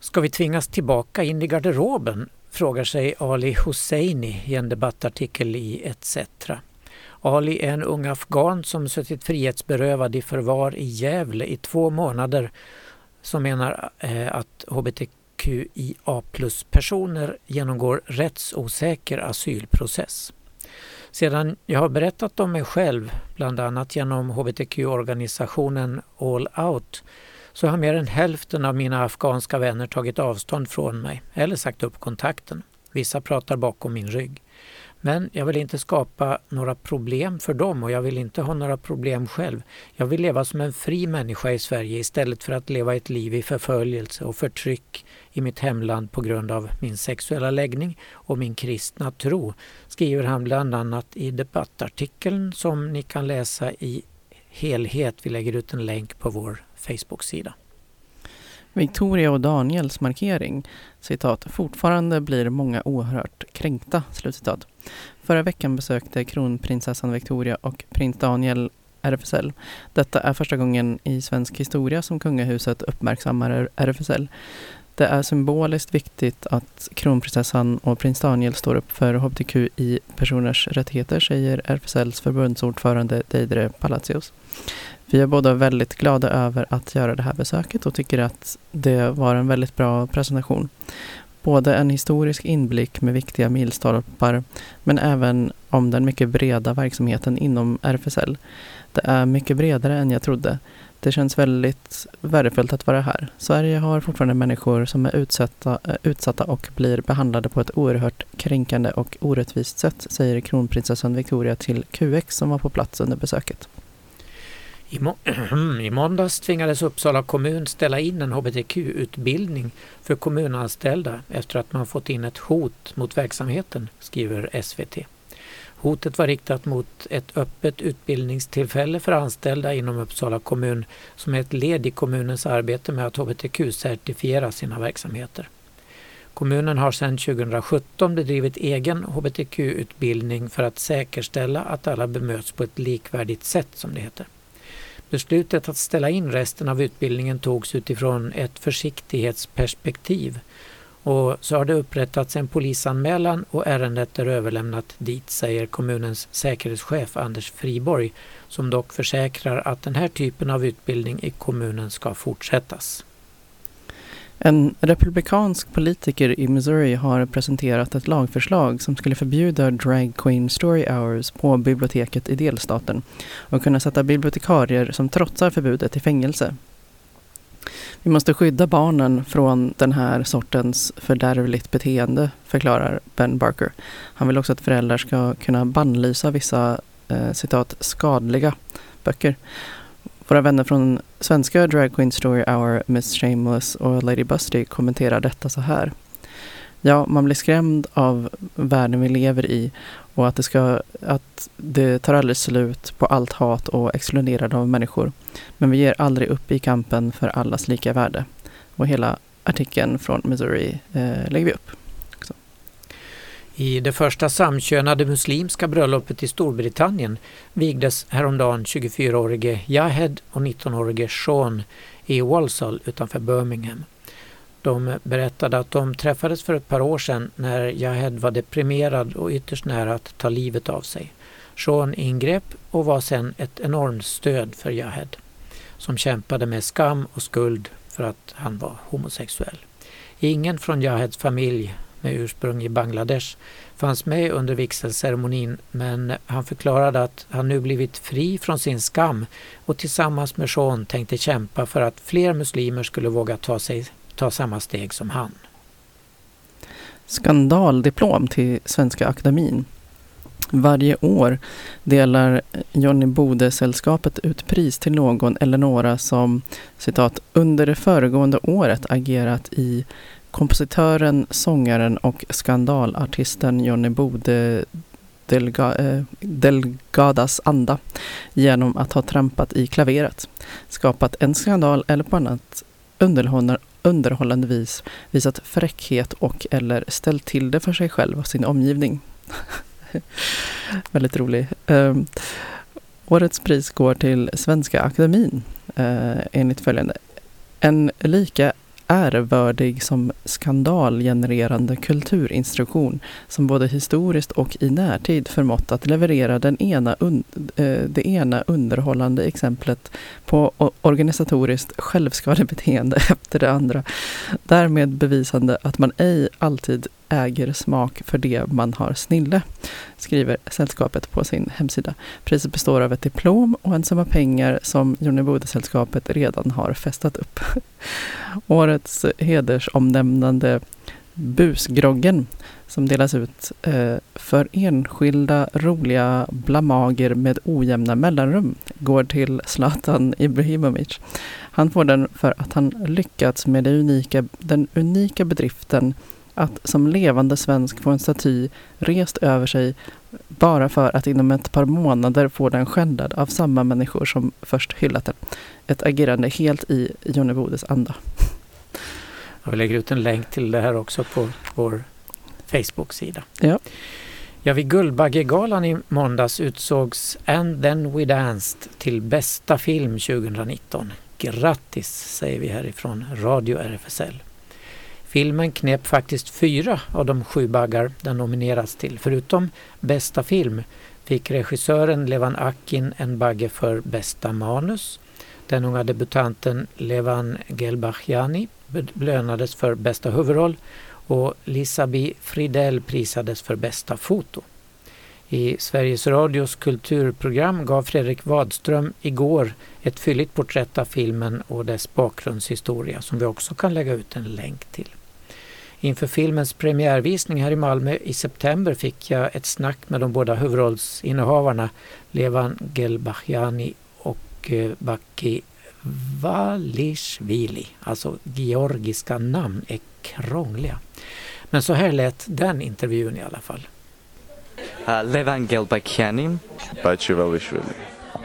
Ska vi tvingas tillbaka in i garderoben frågar sig Ali Husseini i en debattartikel i ETC. Ali är en ung afghan som suttit frihetsberövad i förvar i Gävle i två månader som menar eh, att hbtqia plus-personer genomgår rättsosäker asylprocess. Sedan jag har berättat om mig själv, bland annat genom hbtq-organisationen All Out, så har mer än hälften av mina afghanska vänner tagit avstånd från mig eller sagt upp kontakten. Vissa pratar bakom min rygg. Men jag vill inte skapa några problem för dem och jag vill inte ha några problem själv. Jag vill leva som en fri människa i Sverige istället för att leva ett liv i förföljelse och förtryck i mitt hemland på grund av min sexuella läggning och min kristna tro, skriver han bland annat i debattartikeln som ni kan läsa i helhet. Vi lägger ut en länk på vår Facebook-sida. Victoria och Daniels markering, citat, fortfarande blir många oerhört kränkta, slutcitat. Förra veckan besökte kronprinsessan Victoria och prins Daniel RFSL. Detta är första gången i svensk historia som kungahuset uppmärksammar RFSL. Det är symboliskt viktigt att kronprinsessan och prins Daniel står upp för hbtqi-personers rättigheter, säger RFSLs förbundsordförande Deidre Palacios. Vi är båda väldigt glada över att göra det här besöket och tycker att det var en väldigt bra presentation. Både en historisk inblick med viktiga milstolpar men även om den mycket breda verksamheten inom RFSL. Det är mycket bredare än jag trodde. Det känns väldigt värdefullt att vara här. Sverige har fortfarande människor som är utsatta, eh, utsatta och blir behandlade på ett oerhört kränkande och orättvist sätt, säger kronprinsessan Victoria till QX som var på plats under besöket. I, må I måndags tvingades Uppsala kommun ställa in en hbtq-utbildning för kommunanställda efter att man fått in ett hot mot verksamheten, skriver SVT. Hotet var riktat mot ett öppet utbildningstillfälle för anställda inom Uppsala kommun som är ett led i kommunens arbete med att hbtq-certifiera sina verksamheter. Kommunen har sedan 2017 bedrivit egen hbtq-utbildning för att säkerställa att alla bemöts på ett likvärdigt sätt, som det heter. Beslutet att ställa in resten av utbildningen togs utifrån ett försiktighetsperspektiv och så har det upprättats en polisanmälan och ärendet är överlämnat dit, säger kommunens säkerhetschef Anders Friborg, som dock försäkrar att den här typen av utbildning i kommunen ska fortsättas. En republikansk politiker i Missouri har presenterat ett lagförslag som skulle förbjuda drag queen story hours på biblioteket i delstaten och kunna sätta bibliotekarier som trotsar förbudet i fängelse. Vi måste skydda barnen från den här sortens fördärvligt beteende, förklarar Ben Barker. Han vill också att föräldrar ska kunna bannlysa vissa eh, citat skadliga böcker. Våra vänner från svenska Drag Queen Story Hour, Miss Shameless och Lady Busty kommenterar detta så här. Ja, man blir skrämd av världen vi lever i och att det, ska, att det tar aldrig slut på allt hat och exkluderande av människor. Men vi ger aldrig upp i kampen för allas lika värde. Och hela artikeln från Missouri eh, lägger vi upp. I det första samkönade muslimska bröllopet i Storbritannien vigdes häromdagen 24-årige Yahed och 19-årige Sean i Walsall utanför Birmingham. De berättade att de träffades för ett par år sedan när Yahed var deprimerad och ytterst nära att ta livet av sig. Sean ingrep och var sedan ett enormt stöd för Yahed som kämpade med skam och skuld för att han var homosexuell. Ingen från Yaheds familj med ursprung i Bangladesh fanns med under vigselceremonin men han förklarade att han nu blivit fri från sin skam och tillsammans med Sean tänkte kämpa för att fler muslimer skulle våga ta, sig, ta samma steg som han. Skandaldiplom till Svenska Akademin. Varje år delar Johnny Bode-sällskapet ut pris till någon eller några som citat, under det föregående året agerat i kompositören, sångaren och skandalartisten Johnny Bode Delga, eh, Delgadas anda genom att ha trampat i klaveret, skapat en skandal eller på annat underhållande, vis visat fräckhet och eller ställt till det för sig själv och sin omgivning. Väldigt rolig. Eh, årets pris går till Svenska Akademin eh, enligt följande. En lika ärvördig som skandalgenererande kulturinstruktion som både historiskt och i närtid förmått att leverera den ena un, eh, det ena underhållande exemplet på organisatoriskt självskadebeteende efter det andra. Därmed bevisande att man ej alltid äger smak för det man har snille, skriver sällskapet på sin hemsida. Priset består av ett diplom och en summa pengar som Jonnevodesällskapet redan har festat upp. Årets hedersomnämnande Busgroggen som delas ut eh, för enskilda roliga blamager med ojämna mellanrum går till Zlatan Ibrahimovic. Han får den för att han lyckats med det unika, den unika bedriften att som levande svensk få en staty rest över sig bara för att inom ett par månader få den skändad av samma människor som först hyllat den. Ett agerande helt i Johnny Bodes anda. Jag lägger ut en länk till det här också på vår Facebook-sida. Ja. Ja, vid Guldbaggegalan i måndags utsågs And then we danced till bästa film 2019. Grattis säger vi härifrån Radio RFSL. Filmen knep faktiskt fyra av de sju baggar den nominerats till. Förutom bästa film fick regissören Levan Akin en bagge för bästa manus. Den unga debutanten Levan Gelbachjani belönades för bästa huvudroll och Lisabi Fridell prisades för bästa foto. I Sveriges Radios kulturprogram gav Fredrik Wadström igår ett fylligt porträtt av filmen och dess bakgrundshistoria som vi också kan lägga ut en länk till. Inför filmens premiärvisning här i Malmö i september fick jag ett snack med de båda huvudrollsinnehavarna Levan Gelbachjani och eh, Baki Valishvili. Alltså georgiska namn är krångliga. Men så här lät den intervjun i alla fall. Uh, Levan Gelbachjani. Baki Valishvili.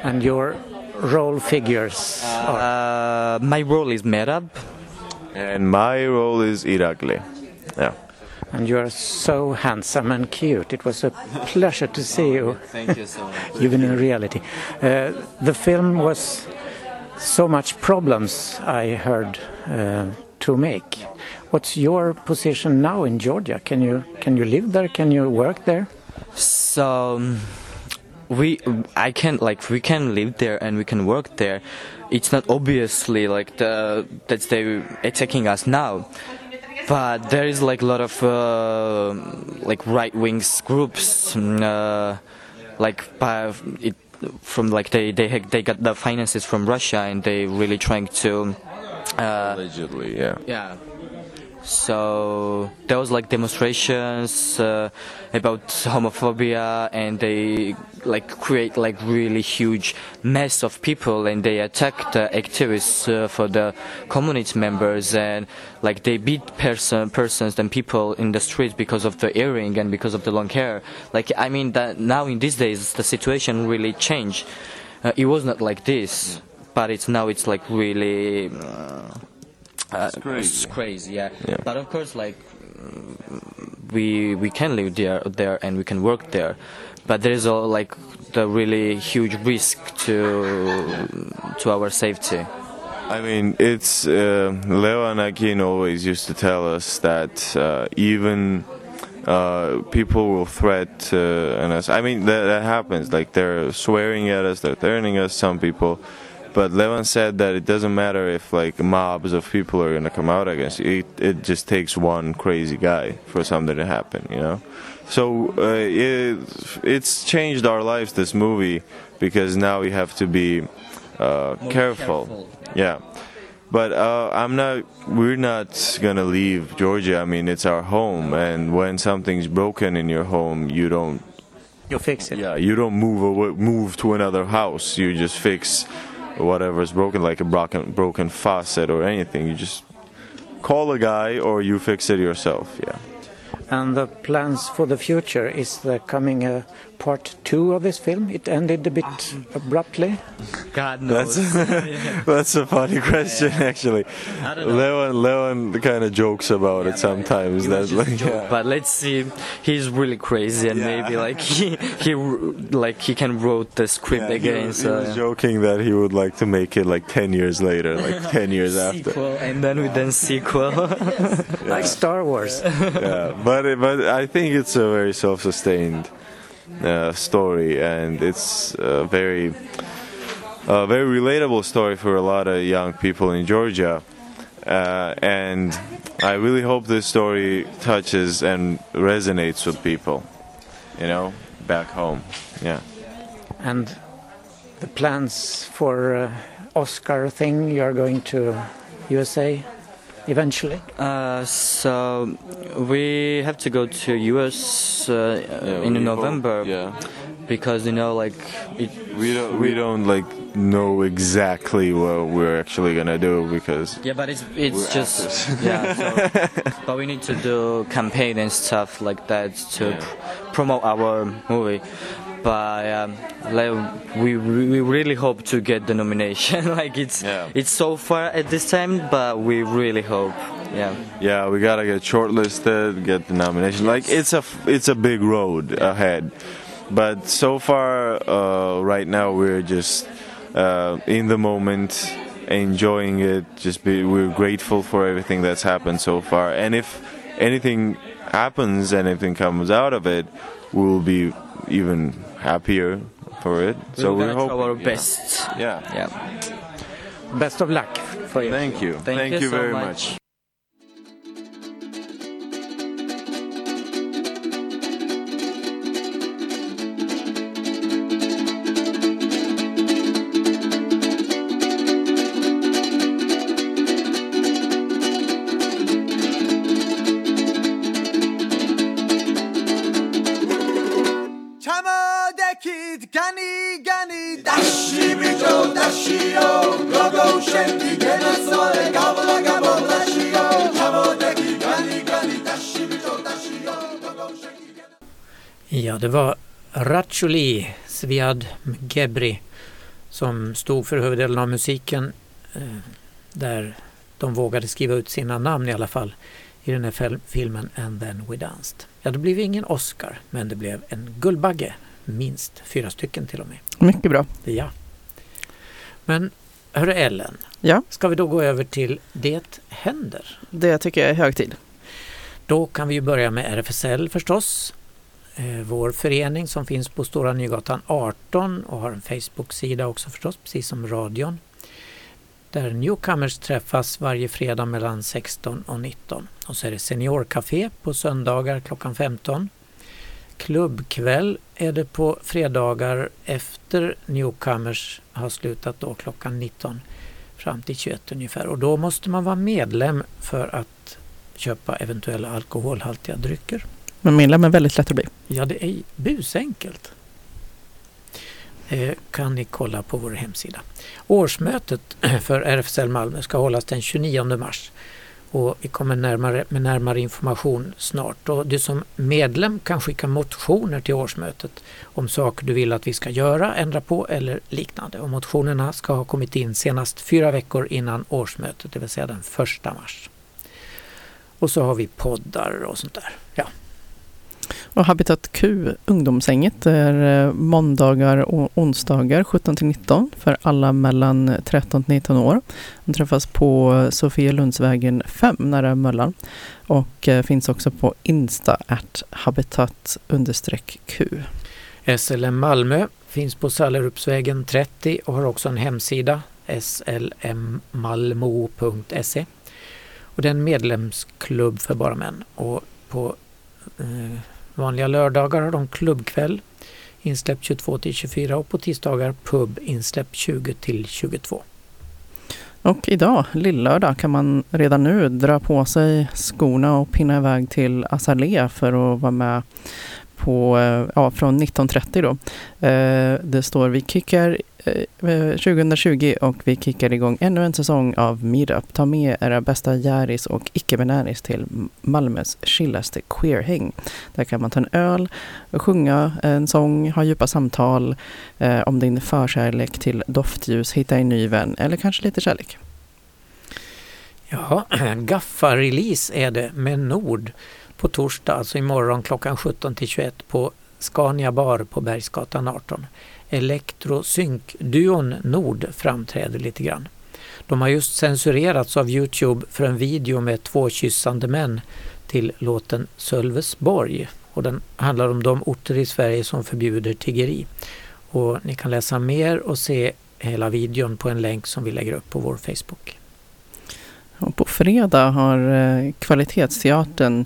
And your role figures are? Uh, my role is Merab. And my role is Irakli. Yeah. And you are so handsome and cute. It was a pleasure to see you. Thank you so much. Even in reality. Uh, the film was so much problems I heard uh, to make. What's your position now in Georgia? Can you can you live there? Can you work there? So um, we I can like we can live there and we can work there. It's not obviously like the that they attacking us now but there is like a lot of uh, like right wing groups uh, like it, from like they they they got the finances from Russia and they really trying to uh, allegedly yeah. Yeah. So there was like demonstrations uh, about homophobia and they like create like really huge mess of people and they attack the activists uh, for the community members and like they beat person persons and people in the streets because of the earring and because of the long hair like i mean that now in these days the situation really changed uh, it was not like this but it's now it's like really uh, uh, it's crazy. It's crazy, yeah. yeah. But of course, like we we can live there there and we can work there, but there is a like the really huge risk to to our safety. I mean, it's uh, Leo and Akin always used to tell us that uh, even uh, people will threat uh, us. I mean, that, that happens. Like they're swearing at us, they're threatening us. Some people. But Levin said that it doesn't matter if like mobs of people are going to come out against you. It, it just takes one crazy guy for something to happen, you know. So uh, it, it's changed our lives. This movie because now we have to be uh, careful. careful. Yeah. But uh, I'm not. We're not gonna leave Georgia. I mean, it's our home, and when something's broken in your home, you don't. You fix it. Yeah, you don't move away, move to another house. You just fix whatever is broken, like a broken broken faucet or anything. You just call a guy or you fix it yourself. Yeah. And the plans for the future is the coming a part two of this film? It ended a bit abruptly. God That's that's a funny question, actually. I don't. Leon Leon kind of jokes about it sometimes. That like, yeah. But let's see. He's really crazy, and maybe like he he like he can wrote the script Yeah, he again. was, he so was yeah. joking that he would like to make it like ten years later, like ten years after. and then with then sequel. Like Star Wars. yeah, but it, but I think it's a very self-sustained story, and it's a very a very relatable story for a lot of young people in Georgia. Uh, and I really hope this story touches and resonates with people, you know, back home. Yeah. And the plans for uh, Oscar thing, you are going to USA eventually? Uh, so we have to go to US uh, Yeah, in we hope- November. yeah. Because you know, like it, We don't we don't like know exactly what we're actually gonna do because Yeah, but it's it's just actors. yeah. So, but we need to do campaign and stuff like that to pr- promote our movie. But um, like, we we really hope to get the nomination. like it's it's so far at this time, but we really hope. Yeah. Yeah, we gotta get shortlisted, get the nomination. Like it's a it's a big road ahead, but so far, uh, right now we're just uh, in the moment, enjoying it. Just be we're grateful for everything that's happened so far, and if anything happens, anything comes out of it, we'll be even happier for it. so we're gonna our yeah. best. Yeah. Yeah. Best of luck for you. Thank you. Thank Thank you you so very much. much. Ratcholi Sviad Gebri som stod för huvuddelen av musiken eh, där de vågade skriva ut sina namn i alla fall i den här filmen And then we danced. Ja, det blev ingen Oscar, men det blev en Guldbagge. Minst fyra stycken till och med. Mycket bra. Ja. Men hörru Ellen, Ja. ska vi då gå över till Det händer? Det tycker jag är hög tid. Då kan vi ju börja med RFSL förstås. Eh, Vår förening som finns på Stora Nygatan 18 och har en Facebook-sida också förstås, precis som radion. Där newcomers träffas varje fredag mellan 16 och 19. Och så är det seniorcafé på söndagar klockan 15. Klubbkväll är det på fredagar efter newcomers har slutat då klockan 19 fram till 21 ungefär. Och då måste man vara medlem för att köpa eventuella alkoholhaltiga drycker. Men medlem är väldigt lätt att bli. Ja, det är busenkelt. Eh, kan ni kolla på vår hemsida. Årsmötet för RFSL Malmö ska hållas den 29 mars och vi kommer närmare, med närmare information snart. Och du som medlem kan skicka motioner till årsmötet om saker du vill att vi ska göra, ändra på eller liknande. Och motionerna ska ha kommit in senast fyra veckor innan årsmötet, det vill säga den 1 mars. Och så har vi poddar och sånt där. Ja. Och Habitat Q, ungdomsänget är eh, måndagar och onsdagar 17 till 19 för alla mellan 13 till 19 år. De träffas på Sofielundsvägen 5 nära Möllan och eh, finns också på Insta at habitat Q. SLM Malmö finns på Sallerupsvägen 30 och har också en hemsida slmmalmo.se. Och det är en medlemsklubb för bara män. Och på eh, vanliga lördagar har de klubbkväll insläpp 22 till 24 och på tisdagar pub insläpp 20 till 22. Och idag, lillördag, kan man redan nu dra på sig skorna och pinna iväg till Azalea för att vara med på, eh, ja, från 19.30 då. Eh, Det står vi kickar Eh, eh, 2020 och vi kickar igång ännu en säsong av Meetup. Ta med era bästa järis och icke-binäris till Malmös chillaste queerhäng. Där kan man ta en öl, sjunga en sång, ha djupa samtal eh, om din förkärlek till doftljus, hitta en ny vän eller kanske lite kärlek. Ja, Gaffa-release är det med Nord på torsdag, alltså imorgon klockan 17 till 21 på Scania bar på Bergsgatan 18. ElectroSync-duon Nord framträder lite grann. De har just censurerats av Youtube för en video med två kyssande män till låten Sölvesborg. Och den handlar om de orter i Sverige som förbjuder tiggeri. Och ni kan läsa mer och se hela videon på en länk som vi lägger upp på vår Facebook. Och på fredag har eh, Kvalitetsteatern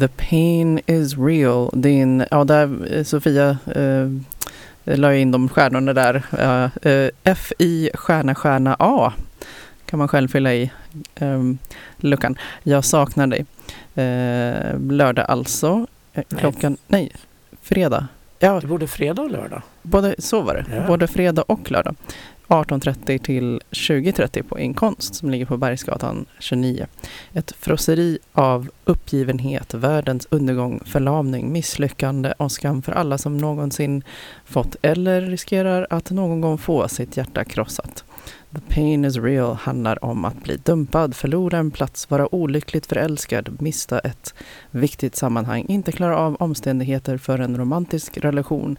The Pain is Real. Din, ja, där eh, Sofia eh, la in de stjärnorna där. Eh, F i stjärna stjärna A kan man själv fylla i eh, luckan. Jag saknar dig. Eh, lördag alltså. Eh, klockan, nej. nej, fredag. Ja. Det borde fredag och lördag. Både, så var det. Ja. Både fredag och lördag. 18.30 till 20.30 på Inkonst som ligger på Bergsgatan 29. Ett frosseri av uppgivenhet, världens undergång, förlamning, misslyckande och skam för alla som någonsin fått eller riskerar att någon gång få sitt hjärta krossat. The pain is real handlar om att bli dumpad, förlora en plats, vara olyckligt förälskad, mista ett viktigt sammanhang, inte klara av omständigheter för en romantisk relation,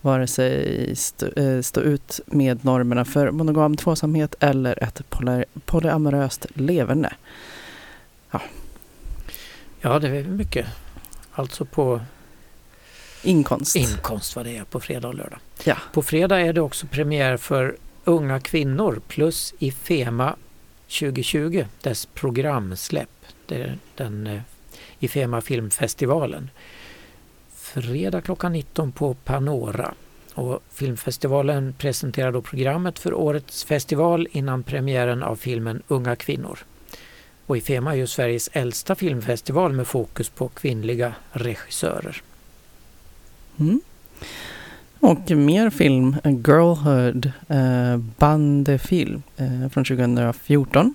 vare sig stå, eh, stå ut med normerna för monogam tvåsamhet eller ett poly polyamoröst leverne. Ja. ja, det är mycket. Alltså på Inkonst. Inkonst vad det är på fredag och lördag. Ja. På fredag är det också premiär för Unga kvinnor plus i Fema 2020, dess programsläpp. Det är den eh, i Ifema filmfestivalen. Fredag klockan 19 på Panora. Och filmfestivalen presenterar då programmet för årets festival innan premiären av filmen Unga kvinnor. Och Ifema är ju Sveriges äldsta filmfestival med fokus på kvinnliga regissörer. Mm. Och mer film, Girlhood, eh, bandefilm eh, från 2014.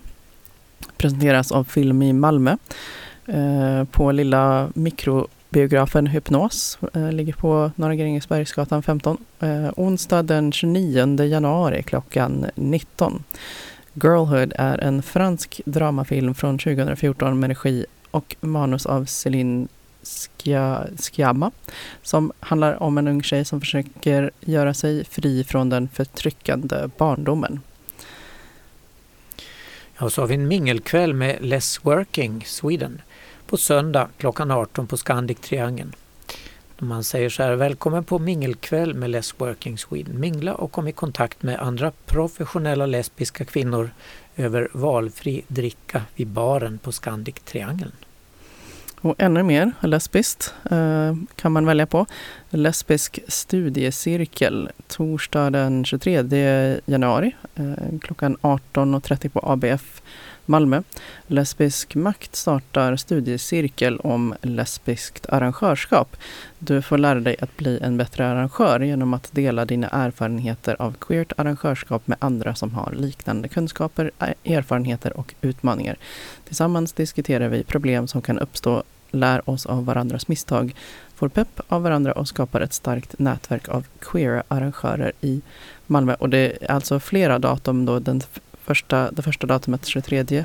Presenteras av Film i Malmö eh, på lilla mikrobiografen Hypnos. Eh, ligger på Norra Grängesbergsgatan 15. Eh, onsdag den 29 januari klockan 19. Girlhood är en fransk dramafilm från 2014 med regi och manus av Céline Sciamma som handlar om en ung tjej som försöker göra sig fri från den förtryckande barndomen. Ja, så har vi en mingelkväll med Less Working Sweden på söndag klockan 18 på Scandic Triangeln. Man säger så här, välkommen på mingelkväll med Less Working Sweden. Mingla och kom i kontakt med andra professionella lesbiska kvinnor över valfri dricka vid baren på Scandic Triangeln. Och ännu mer lesbiskt eh, kan man välja på. Lesbisk studiecirkel torsdag den 23 januari eh, klockan 18.30 på ABF Malmö. Lesbisk makt startar studiecirkel om lesbiskt arrangörskap. Du får lära dig att bli en bättre arrangör genom att dela dina erfarenheter av queert arrangörskap med andra som har liknande kunskaper, eh, erfarenheter och utmaningar. Tillsammans diskuterar vi problem som kan uppstå lär oss av varandras misstag, får pepp av varandra och skapar ett starkt nätverk av queera arrangörer i Malmö. Och det är alltså flera datum då. Den första, det första datumet 23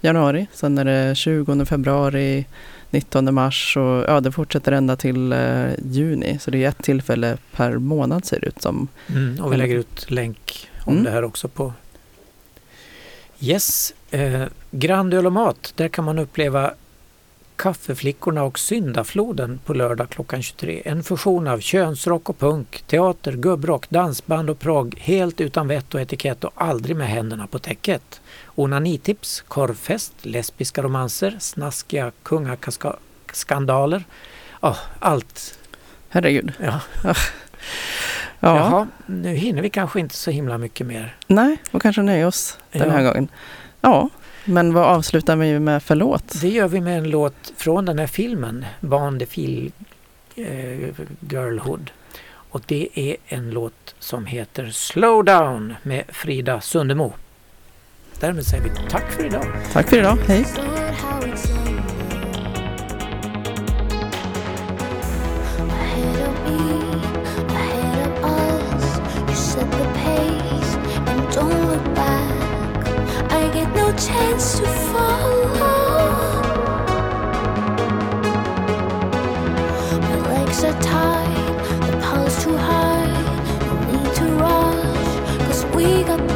januari, sen är det 20 februari, 19 mars och ja, det fortsätter ända till eh, juni. Så det är ett tillfälle per månad ser det ut som. Mm, och vi lägger ut länk om mm. det här också på Yes, eh, Grand Öl och Mat, där kan man uppleva Kaffeflickorna och Syndafloden på lördag klockan 23. En fusion av könsrock och punk, teater, gubbrock, dansband och progg helt utan vett och etikett och aldrig med händerna på täcket. Onanitips, korvfest, lesbiska romanser, snaskiga kungaskandaler. Ja, allt. Herregud. Ja. ja. Jaha, nu hinner vi kanske inte så himla mycket mer. Nej, och kanske nöja oss den här gången. Ja, men vad avslutar vi med för låt? Det gör vi med en låt från den här filmen, Barn de Fil eh, Girlhood. Och det är en låt som heter Slow Down med Frida Sundemo. Därmed säger vi tack för idag. Tack för idag. Hej. Chance to follow. My legs are tied, the pulse too high. No need to rush, cause we got.